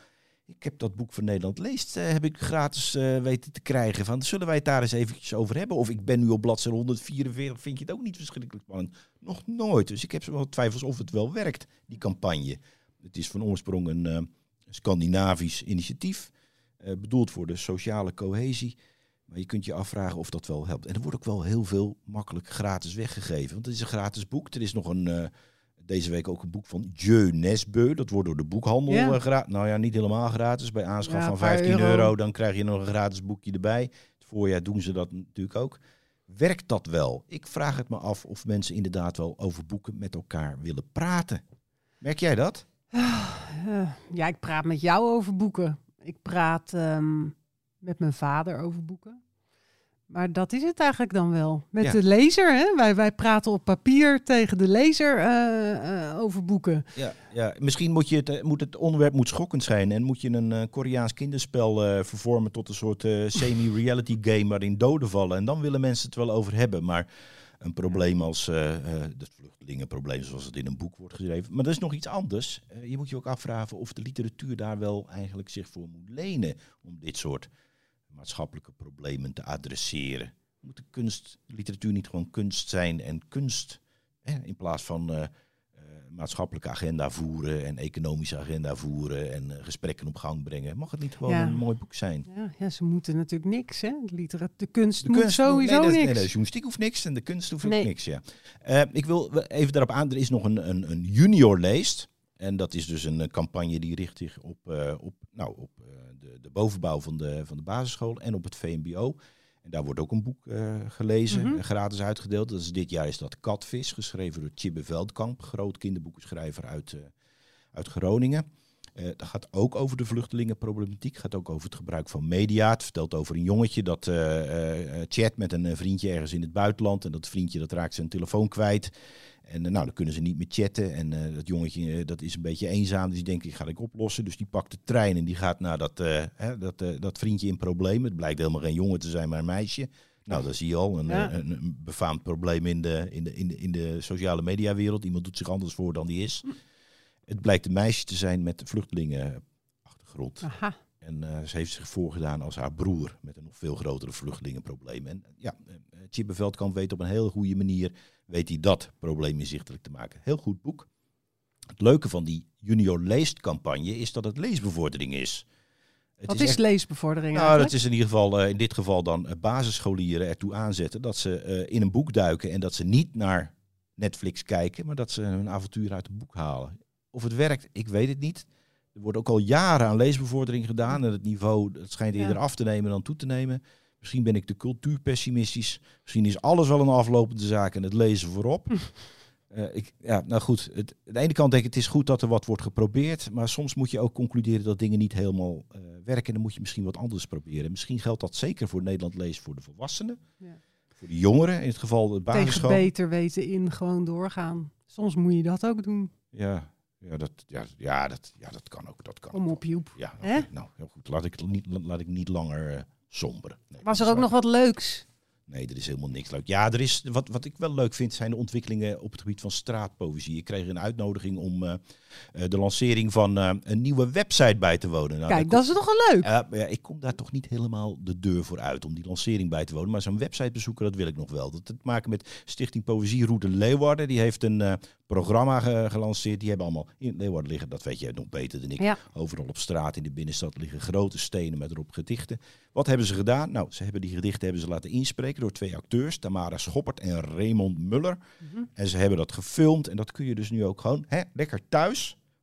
Ik heb dat boek van Nederland leest, eh, heb ik gratis eh, weten te krijgen. Van, zullen wij het daar eens eventjes over hebben? Of ik ben nu op bladzijde 144, vind je het ook niet verschrikkelijk spannend? Nog nooit. Dus ik heb wel twijfels of het wel werkt, die campagne. Het is van oorsprong een Scandinavisch initiatief, bedoeld voor de sociale cohesie. Maar je kunt je afvragen of dat wel helpt. En er wordt ook wel heel veel makkelijk gratis weggegeven. Want het is een gratis boek. Er is nog een, eh, deze week ook een boek van Jeu Nesbeu. Dat wordt door de boekhandel Ja. eh, gra- Nou ja, niet helemaal gratis. Bij aanschaf Ja, van een paar 15 euro. euro. dan krijg je nog een gratis boekje erbij. Het voorjaar doen ze dat natuurlijk ook. Werkt dat wel? Ik vraag het me af of mensen inderdaad wel over boeken met elkaar willen praten. Merk jij dat? Eh, ja, ik praat met jou over boeken. Ik praat ehm, met mijn vader over boeken. Maar dat is het eigenlijk dan wel. Met Ja. de lezer, hè? Wij, wij praten op papier tegen de lezer eh, eh, over boeken. Ja, ja. misschien moet, je het, eh, moet het onderwerp moet schokkend zijn en moet je een Koreaans kinderspel vervormen tot een soort semi-reality game waarin doden vallen. En dan willen mensen het wel over hebben. Maar een probleem als het vluchtelingenprobleem zoals het in een boek wordt geschreven. Maar dat is nog iets anders. Je moet je ook afvragen of de literatuur daar wel eigenlijk zich voor moet lenen om dit soort maatschappelijke problemen te adresseren. Moet de kunst, literatuur niet gewoon kunst zijn en kunst hè, in plaats van eh, eh, maatschappelijke agenda voeren en economische agenda voeren en eh, gesprekken op gang brengen. Mag het niet gewoon Ja. een mooi boek zijn? Ja, ja, ze moeten natuurlijk niks, hè? De, literatuur, de kunst De moet kunst sowieso nee, dat- niks. Nee, de journalistiek hoeft niks en de kunst hoeft ook niks. Ja. Ik wil even daarop aan. Er is nog een, een, een junior leest. En dat is dus een eh, campagne die richt zich op, eh, op, nou, op eh, de, de bovenbouw van de, van de basisschool en op het VMBO. En daar wordt ook een boek gelezen, Mhm. gratis uitgedeeld. Dat is, dit jaar is dat Katvis, geschreven door Tjibbe Veldkamp, groot kinderboekenschrijver uit, uit Groningen. Eh dat gaat ook over de vluchtelingenproblematiek. gaat ook over het gebruik van media. Het vertelt over een jongetje dat eh, eh, chat met een vriendje ergens in het buitenland. En dat vriendje dat raakt zijn telefoon kwijt. En nou, dan kunnen ze niet meer chatten. En dat jongetje dat is een beetje eenzaam. Dus die denkt, die ga ik oplossen. Dus die pakt de trein en die gaat naar dat, hè, dat, dat vriendje in problemen. Het blijkt helemaal geen jongen te zijn, maar een meisje. Nou, dat zie je al. Een, Ja. een, een befaamd probleem in de, in, de, in, de, in de sociale mediawereld. Iemand doet zich anders voor dan die is. Het blijkt een meisje te zijn met vluchtelingenachtergrond. Aha. En eh, ze heeft zich voorgedaan als haar broer met een nog veel grotere vluchtelingenprobleem. En eh, ja, uh, Chibbe Veldkamp weet op een heel goede manier weet hij dat probleem inzichtelijk te maken. Heel goed boek. Het leuke van die Junior Leest campagne is dat het leesbevordering is. Het Wat is, echt- leesbevordering nou, eigenlijk? dat is in ieder geval, eh, in dit geval dan eh, basisscholieren ertoe aanzetten dat ze eh, in een boek duiken en dat ze niet naar Netflix kijken, maar dat ze hun avontuur uit het boek halen. Of het werkt, ik weet het niet. Er wordt ook al jaren aan leesbevordering gedaan en het niveau dat schijnt eerder Ja. af te nemen dan toe te nemen. Misschien ben ik de cultuurpessimistisch. Misschien is alles wel een aflopende zaak en het lezen voorop. Eh, ik, ja, nou goed. Het, aan de ene kant denk ik, het is goed dat er wat wordt geprobeerd. Maar soms moet je ook concluderen dat dingen niet helemaal eh, werken. En dan moet je misschien wat anders proberen. Misschien geldt dat zeker voor Nederland leest voor de volwassenen. Ja. Voor de jongeren, in het geval de Tegen basisschool. beter weten in gewoon doorgaan. Soms moet je dat ook doen. Ja, ja, dat, ja, ja, dat, ja, dat kan ook. Dat kan. Kom op, Joep. Ja, oké, nou, heel goed. Laat ik, het niet, laat ik niet langer eh somberen. Nee, Was er ook nog wat leuks? Nee, er is helemaal niks leuk. Ja, er is, wat, wat ik wel leuk vind zijn de ontwikkelingen op het gebied van straatpoëzie. Ik kreeg een uitnodiging om eh, de lancering van eh, een nieuwe website bij te wonen. Nou, Kijk, dat is toch wel leuk? Ja, ik kom daar toch niet helemaal de deur voor uit om die lancering bij te wonen. Maar zo'n website bezoeken, dat wil ik nog wel. Dat heeft te maken met Stichting Poëzieroute Leeuwarden. Die heeft een eh, programma ge- gelanceerd. Die hebben allemaal in Leeuwarden liggen, dat weet jij nog beter dan ik. Ja. Overal op straat in de binnenstad liggen grote stenen met erop gedichten. Wat hebben ze gedaan? Nou, ze hebben die gedichten hebben ze laten inspreken door twee acteurs. Tamara Schoppert en Raymond Muller. Mhm. En ze hebben dat gefilmd. En dat kun je dus nu ook gewoon hè, lekker thuis.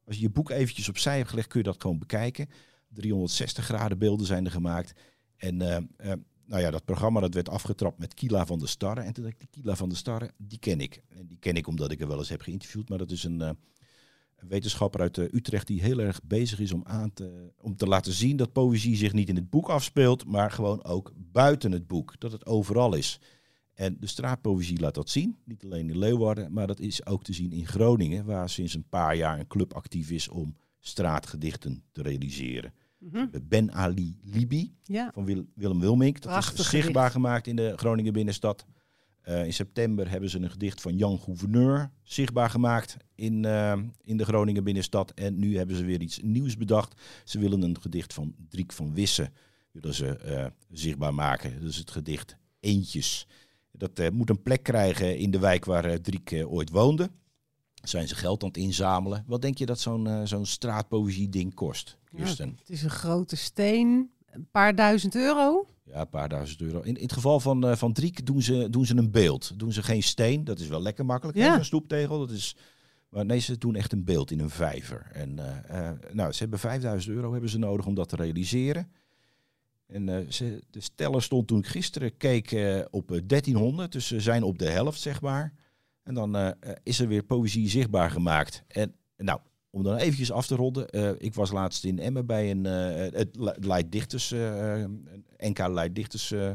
Als je je boek eventjes opzij hebt gelegd, kun je dat gewoon bekijken. 360 graden beelden zijn er gemaakt. En eh, eh, nou ja, dat programma dat werd afgetrapt met Kila van der Starre. En toen dacht ik, Kila van der Starre, die ken ik. En die ken ik omdat ik er wel eens heb geïnterviewd. Maar dat is een, eh, wetenschapper uit Utrecht die heel erg bezig is om, aan te, om te laten zien dat poëzie zich niet in het boek afspeelt, maar gewoon ook buiten het boek. Dat het overal is. En de straatpoëzie laat dat zien. Niet alleen in Leeuwarden, maar dat is ook te zien in Groningen, waar sinds een paar jaar een club actief is om straatgedichten te realiseren. Mhm. Ben Ali Libi Ja. van Wil- Willem Wilmink. Dat Prachtig is zichtbaar gemaakt in de Groningen binnenstad. Eh, in september hebben ze een gedicht van Jan Gouverneur zichtbaar gemaakt in, eh, in de Groningen binnenstad. En nu hebben ze weer iets nieuws bedacht. Ze willen een gedicht van Driek van Wissen willen ze, eh, zichtbaar maken. Dat is het gedicht Eentjes. Dat eh, moet een plek krijgen in de wijk waar eh, Driek eh, ooit woonde. Zijn ze geld aan het inzamelen. Wat denk je dat zo'n zo'n straatpoëzie ding kost, Ja, het is een grote steen, een paar duizend euro. Ja, een paar duizend euro. In, in het geval van, van Driek doen ze, doen ze een beeld. Doen ze geen steen. Dat is wel lekker makkelijk. Ja. Een stoeptegel. Dat is, maar nee, ze doen echt een beeld in een vijver. En nou, ze hebben 5000 euro hebben ze nodig om dat te realiseren. En eh, ze, de steller stond toen ik gisteren keek eh, op eh, 1300. Dus ze zijn op de helft, zeg maar. En dan eh, eh, is er weer poëzie zichtbaar gemaakt. En nou, om dan eventjes af te ronden. eh, ik was laatst in Emmen bij een eh, het Leid Dichters, eh, een NK Leid Dichters eh,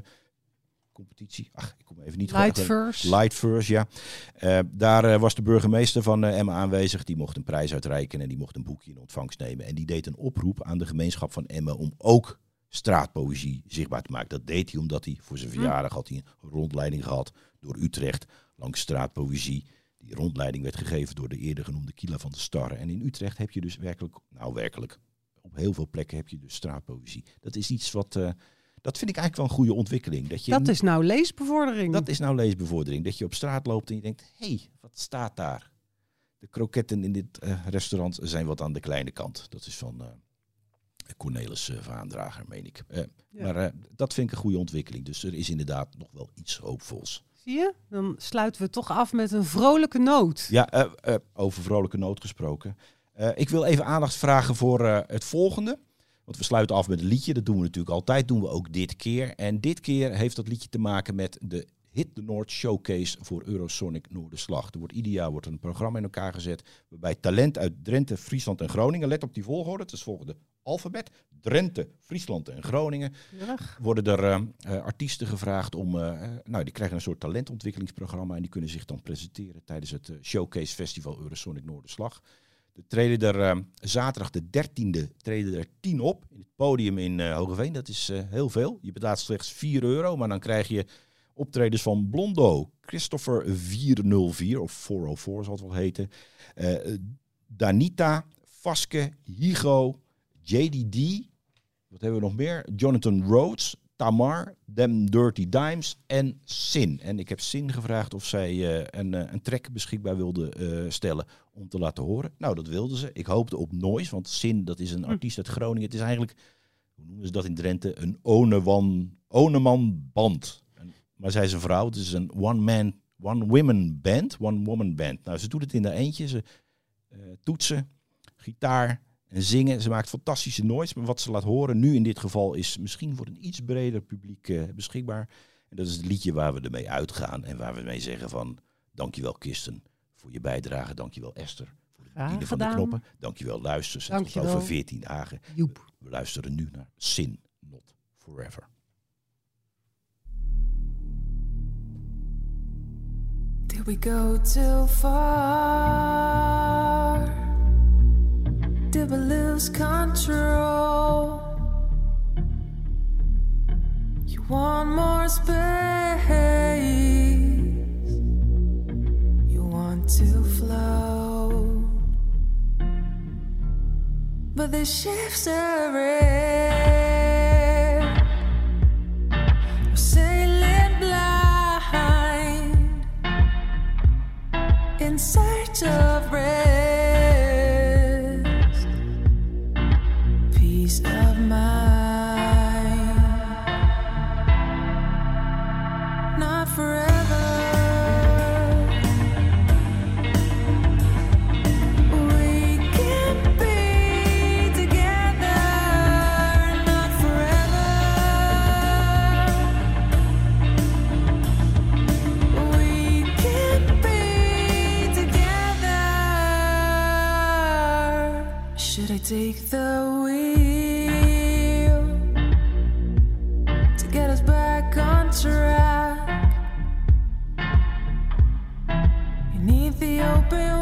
competitie. Ach, ik kom even niet Light goed- Verse. Light Verse, ja. Eh, daar eh, was de burgemeester van eh, Emmen aanwezig. Die mocht een prijs uitreiken en die mocht een boekje in ontvangst nemen. En die deed een oproep aan de gemeenschap van Emmen om ook straatpoëzie zichtbaar te maken. Dat deed hij omdat hij voor zijn Hm. verjaardag had hij een rondleiding gehad door Utrecht langs straatpoëzie. Die rondleiding werd gegeven door de eerder genoemde Kila van de Starre. En in Utrecht heb je dus werkelijk, nou werkelijk, op heel veel plekken heb je dus straatpoëzie. Dat is iets wat, eh, dat vind ik eigenlijk wel een goede ontwikkeling. Dat, je Dat is nou leesbevordering. dat is nou leesbevordering. Dat je op straat loopt en je denkt, hé, hey, wat staat daar? De kroketten in dit eh, restaurant zijn wat aan de kleine kant. Dat is van eh, Cornelis eh, Vaandrager, meen ik. Eh, Ja. Maar eh, dat vind ik een goede ontwikkeling. Dus er is inderdaad nog wel iets hoopvols. Zie je? Dan sluiten we toch af met een vrolijke noot. Ja, over vrolijke noot gesproken. Ik wil even aandacht vragen voor het volgende. Want we sluiten af met een liedje. Dat doen we natuurlijk altijd. Doen we ook dit keer. En dit keer heeft dat liedje te maken met de Hit the North Showcase voor Eurosonic Noorderslag. Er wordt ieder jaar wordt een programma in elkaar gezet. Waarbij talent uit Drenthe, Friesland en Groningen. Let op die volgorde. Het is volgende alfabet. Drenthe, Friesland en Groningen. Worden er eh, eh, artiesten gevraagd om. eh, eh, nou, die krijgen een soort talentontwikkelingsprogramma. En die kunnen zich dan presenteren tijdens het Showcase Festival Eurosonic Noorderslag. Er treden er eh, zaterdag de 13e treden er 10 op. In het podium in Hogeveen. Dat is heel veel. Je betaalt slechts 4 euro. Maar dan krijg je optredens van Blondo, Christopher 404 of 404 zal het wel heten. Danita, Vaske, Higo, JDD. Wat hebben we nog meer? Jonathan Rhodes, Tamar, Them Dirty Dimes en Sin. En ik heb Sin gevraagd of zij eh, een, eh, een track beschikbaar wilde eh, stellen om te laten horen. Nou, dat wilden ze. Ik hoopte op Noise, want Sin, dat is een artiest uit Groningen. Het is eigenlijk, hoe noemen ze dat in Drenthe, een Onewan, Oneman band. En- Maar zij is een vrouw, het is een one-man, one-woman band, one-woman band. Nou, ze doet het in haar eentje. Ze toetsen, gitaar en zingen. Ze maakt fantastische noise. Maar wat ze laat horen nu in dit geval is misschien voor een iets breder publiek eh, beschikbaar. En dat is het liedje waar we ermee uitgaan. En waar we mee zeggen van dankjewel Kirsten voor je bijdrage. Dankjewel Esther voor het bedienen van de knoppen. Dankjewel luisters. En tot Dankjewel. over 14 dagen. Joep. We luisteren nu naar Sin Not Forever. Did we go too far? Did we lose control? You want more space. You want to flow. But the shifts are in. We're sailing blind in search of rest, take the wheel to get us back on track? You need the open